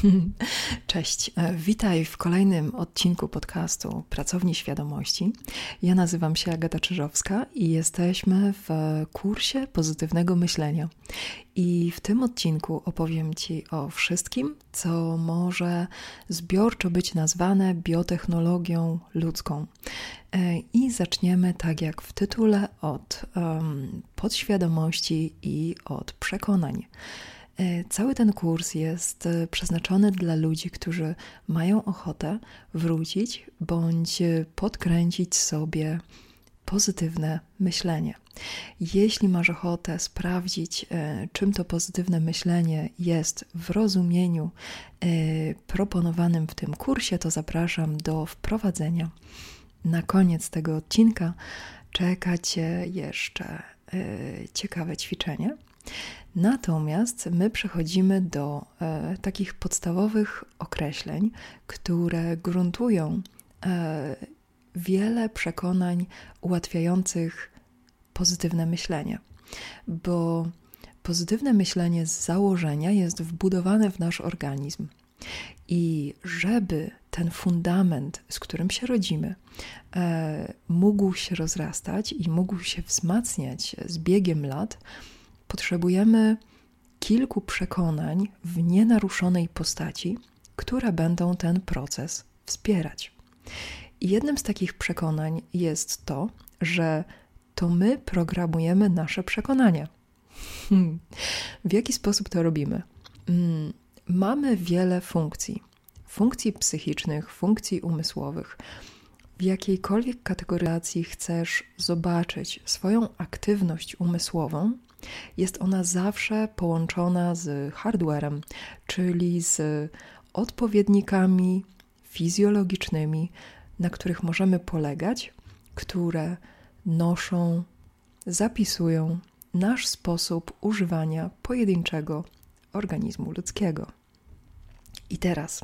Cześć, e, witaj w kolejnym odcinku podcastu Pracowni Świadomości. Ja nazywam się Agata Czyżowska i jesteśmy w kursie pozytywnego myślenia. I w tym odcinku opowiem Ci o wszystkim, co może zbiorczo być nazwane biotechnologią ludzką. E, I zaczniemy, tak jak w tytule, od um, podświadomości i od przekonań. E, cały ten kurs jest e, przeznaczony dla ludzi, którzy mają ochotę wrócić bądź podkręcić sobie pozytywne myślenie. Jeśli masz ochotę sprawdzić, e, czym to pozytywne myślenie jest w rozumieniu proponowanym w tym kursie, to zapraszam do wprowadzenia. Na koniec tego odcinka czeka Cię jeszcze ciekawe ćwiczenie. Natomiast my przechodzimy do e, takich podstawowych określeń, które gruntują e, wiele przekonań ułatwiających pozytywne myślenie, bo pozytywne myślenie z założenia jest wbudowane w nasz organizm. I żeby ten fundament, z którym się rodzimy, e, mógł się rozrastać i mógł się wzmacniać z biegiem lat, potrzebujemy kilku przekonań w nienaruszonej postaci, które będą ten proces wspierać. I jednym z takich przekonań jest to, że to my programujemy nasze przekonania. Hmm. W jaki sposób to robimy? Hmm. Mamy wiele funkcji, funkcji psychicznych, funkcji umysłowych. W jakiejkolwiek kategoryzacji chcesz zobaczyć swoją aktywność umysłową, jest ona zawsze połączona z hardwarem, czyli z odpowiednikami fizjologicznymi, na których możemy polegać, które noszą, zapisują nasz sposób używania pojedynczego organizmu ludzkiego. I teraz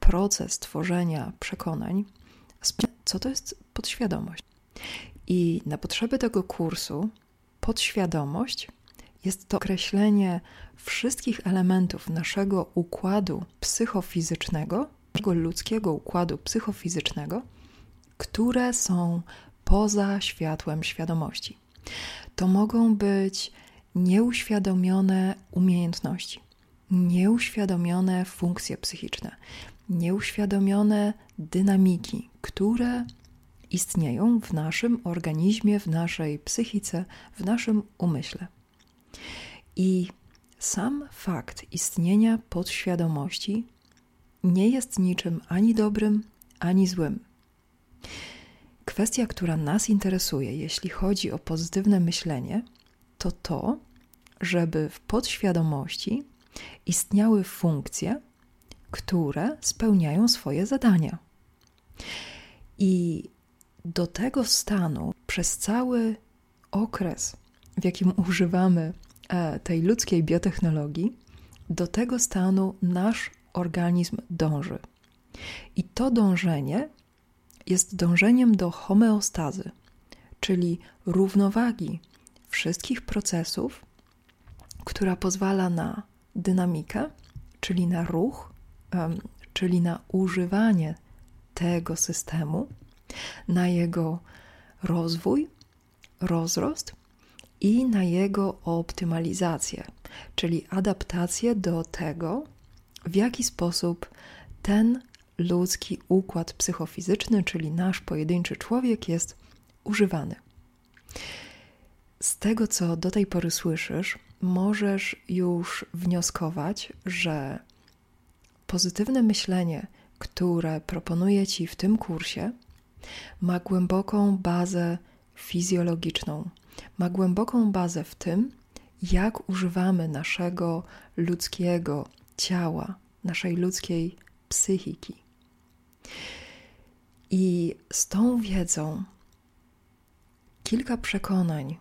proces tworzenia przekonań, co to jest podświadomość. I na potrzeby tego kursu podświadomość jest to określenie wszystkich elementów naszego układu psychofizycznego, naszego ludzkiego układu psychofizycznego, które są poza światłem świadomości. To mogą być nieuświadomione umiejętności, nieuświadomione funkcje psychiczne, nieuświadomione dynamiki, które istnieją w naszym organizmie, w naszej psychice, w naszym umyśle. I sam fakt istnienia podświadomości nie jest niczym ani dobrym, ani złym. Kwestia, która nas interesuje, jeśli chodzi o pozytywne myślenie, to to, żeby w podświadomości istniały funkcje, które spełniają swoje zadania. I do tego stanu przez cały okres, w jakim używamy e, tej ludzkiej biotechnologii, do tego stanu nasz organizm dąży. I to dążenie jest dążeniem do homeostazy, czyli równowagi wszystkich procesów, która pozwala na dynamikę, czyli na ruch, czyli na używanie tego systemu na jego rozwój, rozrost i na jego optymalizację, czyli adaptację do tego, w jaki sposób ten ludzki układ psychofizyczny, czyli nasz pojedynczy człowiek, jest używany. Z tego, co do tej pory słyszysz, możesz już wnioskować, że pozytywne myślenie, które proponuję Ci w tym kursie, ma głęboką bazę fizjologiczną, ma głęboką bazę w tym, jak używamy naszego ludzkiego ciała, naszej ludzkiej psychiki. I z tą wiedzą kilka przekonań,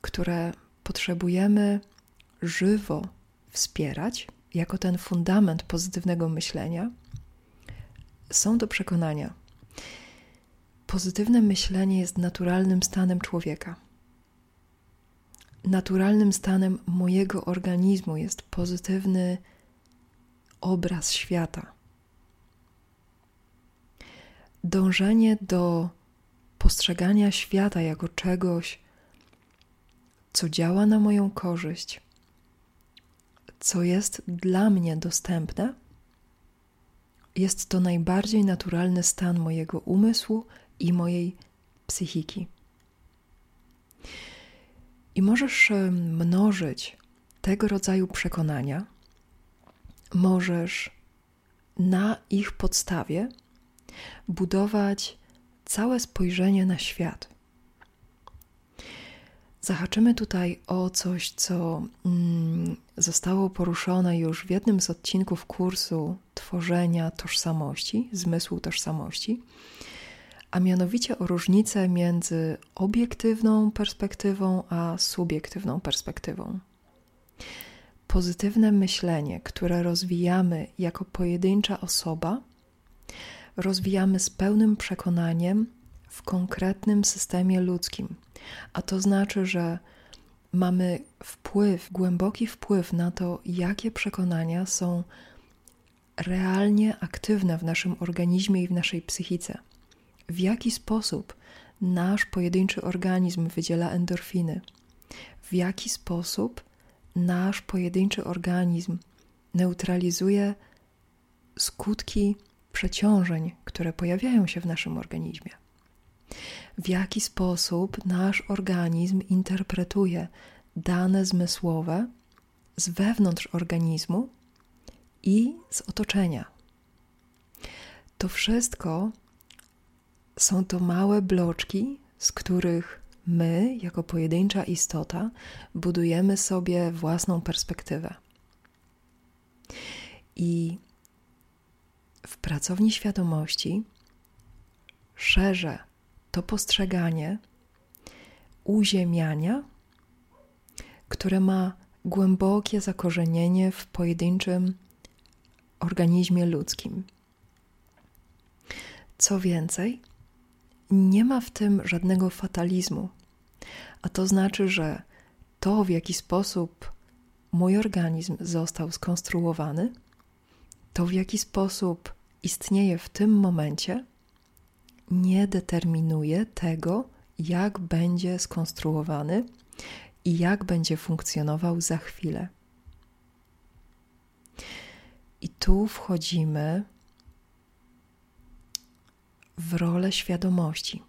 które potrzebujemy żywo wspierać jako ten fundament pozytywnego myślenia, są to przekonania, pozytywne myślenie jest naturalnym stanem człowieka. Naturalnym stanem mojego organizmu jest pozytywny obraz świata. Dążenie do postrzegania świata jako czegoś, co działa na moją korzyść, co jest dla mnie dostępne, jest to najbardziej naturalny stan mojego umysłu i mojej psychiki. I możesz mnożyć tego rodzaju przekonania, możesz na ich podstawie budować całe spojrzenie na świat. Zahaczymy tutaj o coś, co mm, zostało poruszone już w jednym z odcinków kursu tworzenia tożsamości, zmysłu tożsamości, a mianowicie o różnicę między obiektywną perspektywą a subiektywną perspektywą. Pozytywne myślenie, które rozwijamy jako pojedyncza osoba, rozwijamy z pełnym przekonaniem w konkretnym systemie ludzkim. A to znaczy, że mamy wpływ, głęboki wpływ na to, jakie przekonania są realnie aktywne w naszym organizmie i w naszej psychice. W jaki sposób nasz pojedynczy organizm wydziela endorfiny, w jaki sposób nasz pojedynczy organizm neutralizuje skutki przeciążeń, które pojawiają się w naszym organizmie. W jaki sposób nasz organizm interpretuje dane zmysłowe z wewnątrz organizmu i z otoczenia. To wszystko są to małe bloczki, z których my, jako pojedyncza istota, budujemy sobie własną perspektywę. I w pracowni świadomości szerzę to postrzeganie uziemiania, które ma głębokie zakorzenienie w pojedynczym organizmie ludzkim. Co więcej, nie ma w tym żadnego fatalizmu, a to znaczy, że to, w jaki sposób mój organizm został skonstruowany, to w jaki sposób istnieje w tym momencie, nie determinuje tego, jak będzie skonstruowany i jak będzie funkcjonował za chwilę. I tu wchodzimy w rolę świadomości.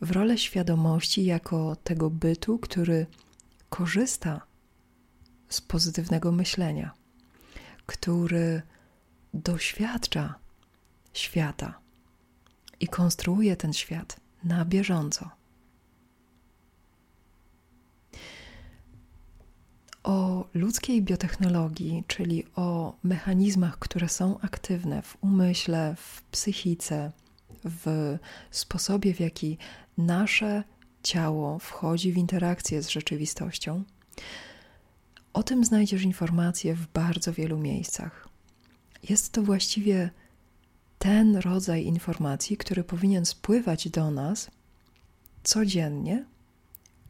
W rolę świadomości jako tego bytu, który korzysta z pozytywnego myślenia, który doświadcza świata i konstruuje ten świat na bieżąco. O ludzkiej biotechnologii, czyli o mechanizmach, które są aktywne w umyśle, w psychice, w sposobie, w jaki nasze ciało wchodzi w interakcję z rzeczywistością, o tym znajdziesz informacje w bardzo wielu miejscach. Jest to właściwie ten rodzaj informacji, który powinien spływać do nas codziennie,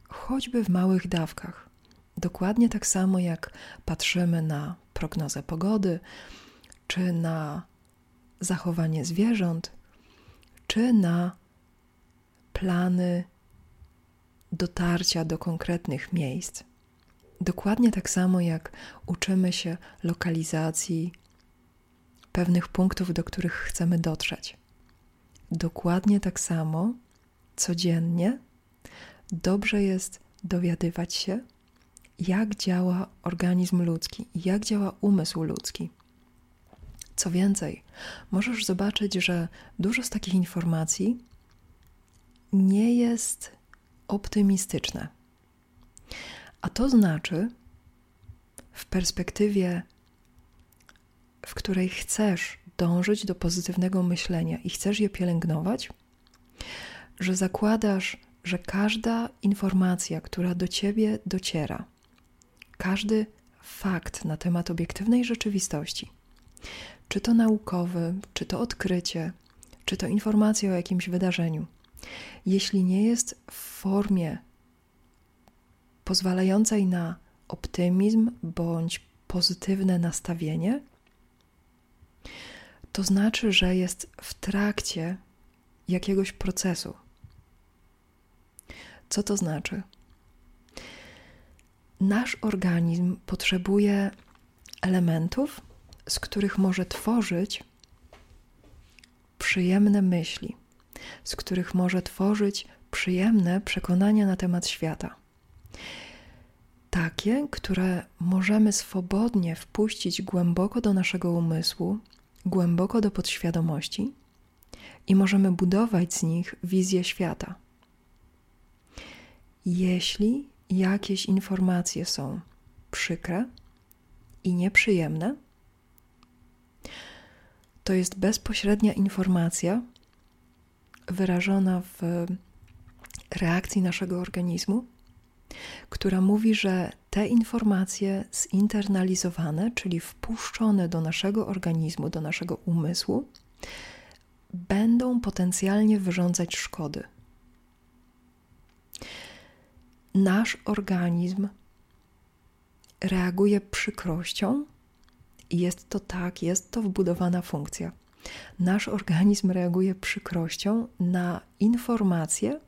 choćby w małych dawkach. Dokładnie tak samo jak patrzymy na prognozę pogody, czy na zachowanie zwierząt, czy na plany dotarcia do konkretnych miejsc. Dokładnie tak samo jak uczymy się lokalizacji pewnych punktów, do których chcemy dotrzeć. Dokładnie tak samo codziennie dobrze jest dowiadywać się, jak działa organizm ludzki, jak działa umysł ludzki. Co więcej, możesz zobaczyć, że dużo z takich informacji nie jest optymistyczne. A to znaczy, w perspektywie w której chcesz dążyć do pozytywnego myślenia i chcesz je pielęgnować, że zakładasz, że każda informacja, która do ciebie dociera, każdy fakt na temat obiektywnej rzeczywistości, czy to naukowy, czy to odkrycie, czy to informacja o jakimś wydarzeniu, jeśli nie jest w formie pozwalającej na optymizm bądź pozytywne nastawienie, to znaczy, że jest w trakcie jakiegoś procesu. Co to znaczy? Nasz organizm potrzebuje elementów, z których może tworzyć przyjemne myśli, z których może tworzyć przyjemne przekonania na temat świata. Takie, które możemy swobodnie wpuścić głęboko do naszego umysłu, głęboko do podświadomości i możemy budować z nich wizję świata. Jeśli jakieś informacje są przykre i nieprzyjemne, to jest bezpośrednia informacja wyrażona w reakcji naszego organizmu, która mówi, że te informacje zinternalizowane, czyli wpuszczone do naszego organizmu, do naszego umysłu, będą potencjalnie wyrządzać szkody. Nasz organizm reaguje przykrością i jest to tak, jest to wbudowana funkcja. Nasz organizm reaguje przykrością na informacje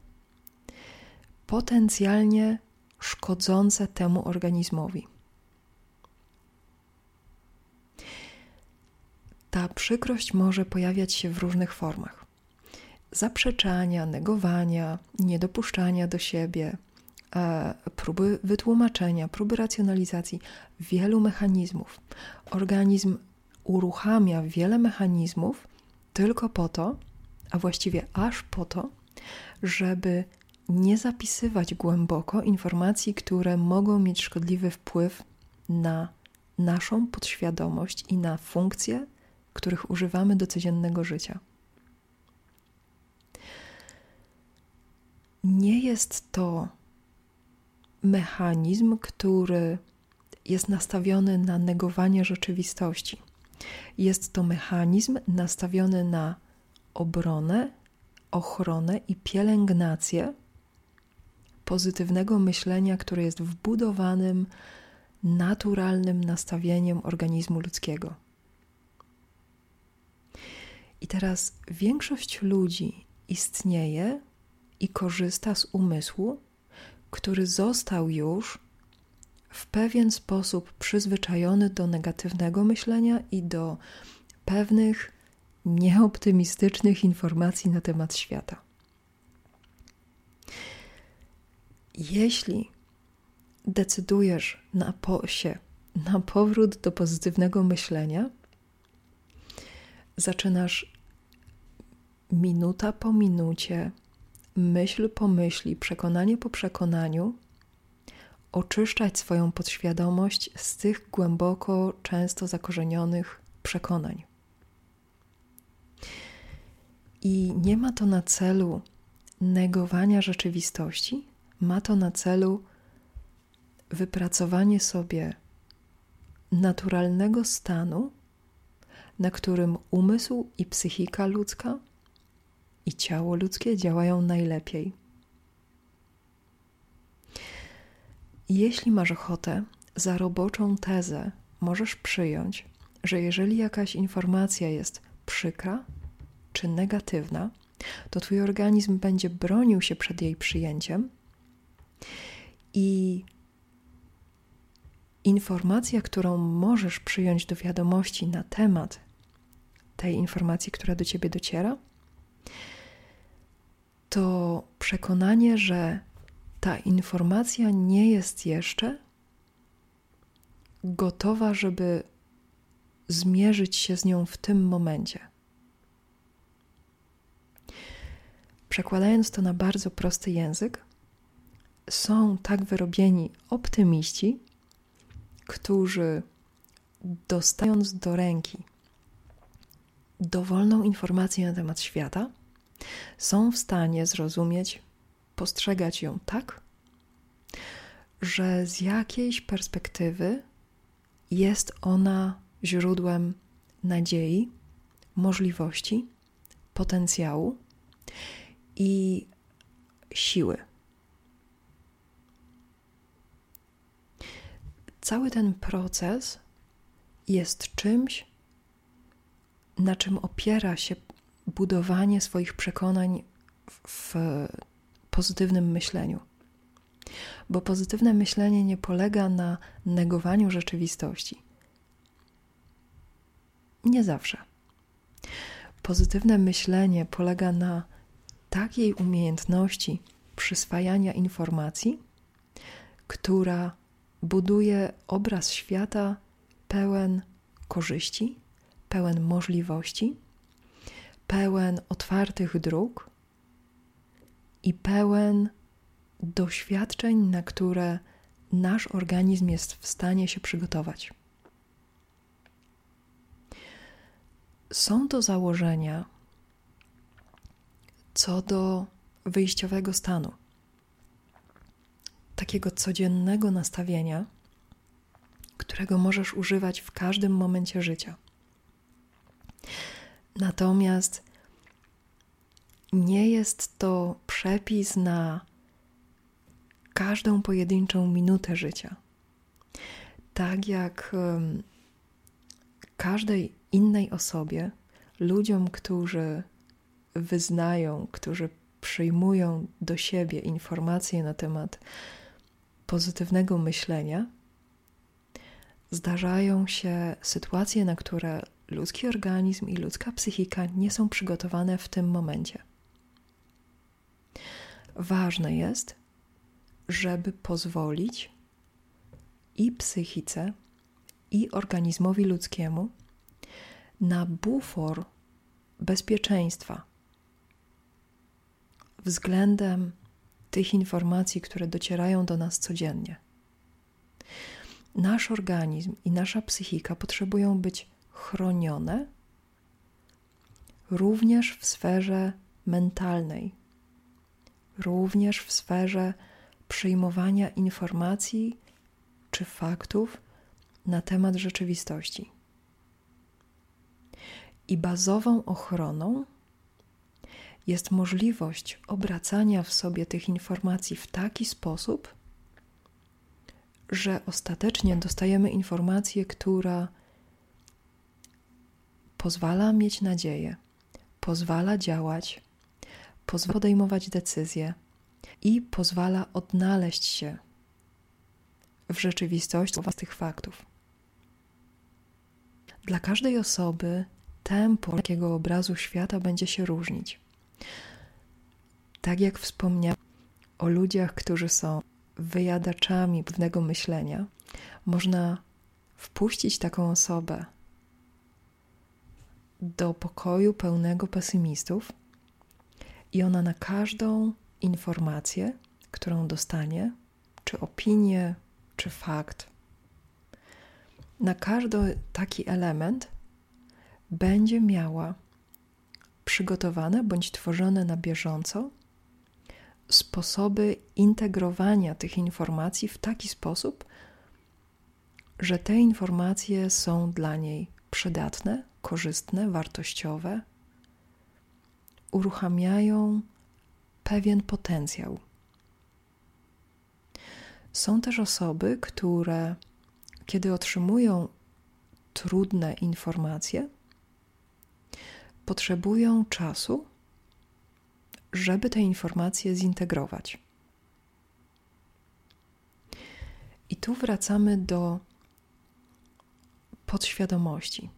potencjalnie szkodzące temu organizmowi. Ta przykrość może pojawiać się w różnych formach: zaprzeczania, negowania, niedopuszczania do siebie, próby wytłumaczenia, próby racjonalizacji wielu mechanizmów. Organizm uruchamia wiele mechanizmów tylko po to, a właściwie aż po to, żeby nie zapisywać głęboko informacji, które mogą mieć szkodliwy wpływ na naszą podświadomość i na funkcje, których używamy do codziennego życia. Nie jest to mechanizm, który jest nastawiony na negowanie rzeczywistości. Jest to mechanizm nastawiony na obronę, ochronę i pielęgnację pozytywnego myślenia, które jest wbudowanym, naturalnym nastawieniem organizmu ludzkiego. I teraz większość ludzi istnieje i korzysta z umysłu, który został już w pewien sposób przyzwyczajony do negatywnego myślenia i do pewnych nieoptymistycznych informacji na temat świata. Jeśli decydujesz na po się, na powrót do pozytywnego myślenia, zaczynasz minuta po minucie, myśl po myśli, przekonanie po przekonaniu oczyszczać swoją podświadomość z tych głęboko, często zakorzenionych przekonań. I nie ma to na celu negowania rzeczywistości, ma to na celu wypracowanie sobie naturalnego stanu, na którym umysł i psychika ludzka i ciało ludzkie działają najlepiej. Jeśli masz ochotę, za roboczą tezę możesz przyjąć, że jeżeli jakaś informacja jest przykra czy negatywna, to twój organizm będzie bronił się przed jej przyjęciem i informacja, którą możesz przyjąć do wiadomości na temat tej informacji, która do ciebie dociera, to przekonanie, że ta informacja nie jest jeszcze gotowa, żeby zmierzyć się z nią w tym momencie. Przekładając to na bardzo prosty język, są tak wyrobieni optymiści, którzy dostając do ręki dowolną informację na temat świata, są w stanie zrozumieć, postrzegać ją tak, że z jakiejś perspektywy jest ona źródłem nadziei, możliwości, potencjału i siły. Cały ten proces jest czymś, na czym opiera się budowanie swoich przekonań w pozytywnym myśleniu. Bo pozytywne myślenie nie polega na negowaniu rzeczywistości. Nie zawsze. Pozytywne myślenie polega na takiej umiejętności przyswajania informacji, która buduje obraz świata pełen korzyści, pełen możliwości, pełen otwartych dróg i pełen doświadczeń, na które nasz organizm jest w stanie się przygotować. Są to założenia co do wyjściowego stanu, takiego codziennego nastawienia, którego możesz używać w każdym momencie życia. Natomiast nie jest to przepis na każdą pojedynczą minutę życia. Tak jak każdej innej osobie, ludziom, którzy wyznają, którzy przyjmują do siebie informacje na temat pozytywnego myślenia, zdarzają się sytuacje, na które ludzki organizm i ludzka psychika nie są przygotowane w tym momencie. Ważne jest, żeby pozwolić i psychice, i organizmowi ludzkiemu na bufor bezpieczeństwa względem tych informacji, które docierają do nas codziennie. Nasz organizm i nasza psychika potrzebują być chronione również w sferze mentalnej, również w sferze przyjmowania informacji czy faktów na temat rzeczywistości. I bazową ochroną jest możliwość obracania w sobie tych informacji w taki sposób, że ostatecznie dostajemy informację, która pozwala mieć nadzieję, pozwala działać, pozwala podejmować decyzje i pozwala odnaleźć się w rzeczywistości z tych faktów. Dla każdej osoby tempo takiego obrazu świata będzie się różnić. Tak jak wspomniałam o ludziach, którzy są wyjadaczami pewnego myślenia, można wpuścić taką osobę do pokoju pełnego pesymistów i ona na każdą informację, którą dostanie, czy opinię, czy fakt, na każdy taki element będzie miała przygotowane bądź tworzone na bieżąco sposoby integrowania tych informacji w taki sposób, że te informacje są dla niej przydatne, korzystne, wartościowe, uruchamiają pewien potencjał. Są też osoby, które, kiedy otrzymują trudne informacje, potrzebują czasu, żeby te informacje zintegrować. I tu wracamy do podświadomości.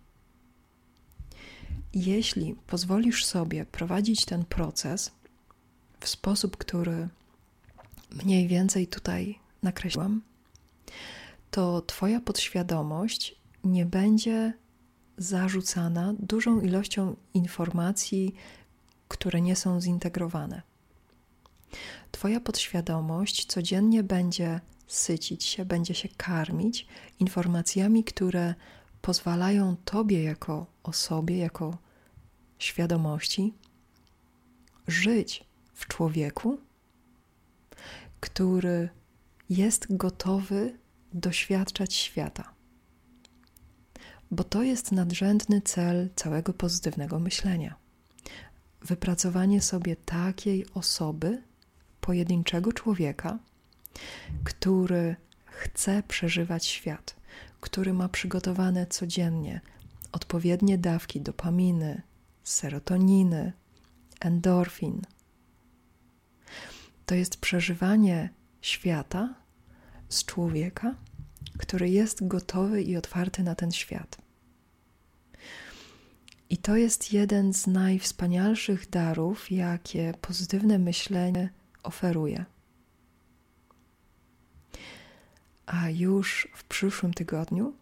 Jeśli pozwolisz sobie prowadzić ten proces w sposób, który mniej więcej tutaj nakreśliłam, to Twoja podświadomość nie będzie zarzucana dużą ilością informacji, które nie są zintegrowane. Twoja podświadomość codziennie będzie sycić się, będzie się karmić informacjami, które pozwalają Tobie jako osobie, jako świadomości żyć w człowieku, który jest gotowy doświadczać świata bo to jest nadrzędny cel całego pozytywnego myślenia. Wypracowanie sobie takiej osoby, pojedynczego człowieka, który chce przeżywać świat, który ma przygotowane codziennie odpowiednie dawki dopaminy, serotoniny, endorfin. To jest przeżywanie świata z człowieka, który jest gotowy i otwarty na ten świat. I to jest jeden z najwspanialszych darów, jakie pozytywne myślenie oferuje. A już w przyszłym tygodniu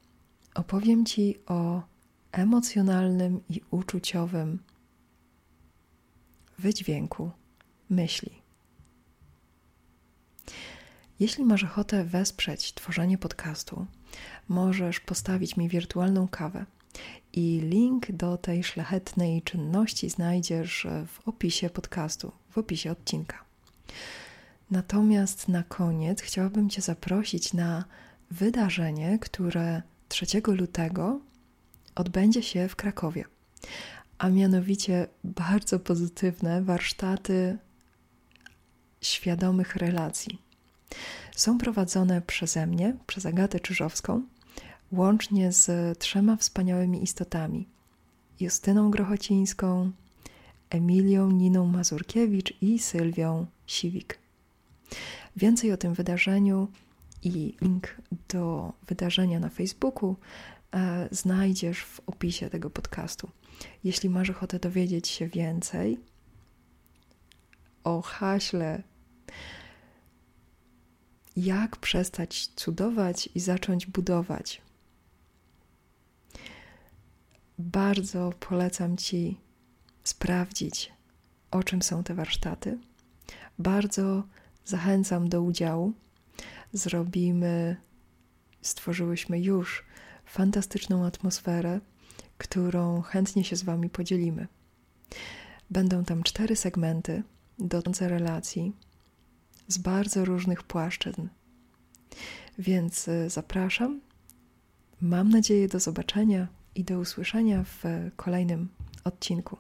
opowiem Ci o emocjonalnym i uczuciowym wydźwięku myśli. Jeśli masz ochotę wesprzeć tworzenie podcastu, możesz postawić mi wirtualną kawę. I link do tej szlachetnej czynności znajdziesz w opisie podcastu, w opisie odcinka. Natomiast na koniec chciałabym Cię zaprosić na wydarzenie, które 3 lutego odbędzie się w Krakowie, a mianowicie bardzo pozytywne warsztaty świadomych relacji. Są prowadzone przeze mnie, przez Agatę Czyżowską, łącznie z trzema wspaniałymi istotami: Justyną Grochocińską, Emilią Niną Mazurkiewicz i Sylwią Siwik. Więcej o tym wydarzeniu i link do wydarzenia na Facebooku e, znajdziesz w opisie tego podcastu. Jeśli masz ochotę dowiedzieć się więcej o haśle, jak przestać cudować i zacząć budować, bardzo polecam Ci sprawdzić, o czym są te warsztaty. Bardzo zachęcam do udziału. Zrobimy, stworzyłyśmy już fantastyczną atmosferę, którą chętnie się z Wami podzielimy. Będą tam cztery segmenty dotyczące relacji z bardzo różnych płaszczyzn. Więc y, zapraszam. Mam nadzieję do zobaczenia i do usłyszenia w kolejnym odcinku.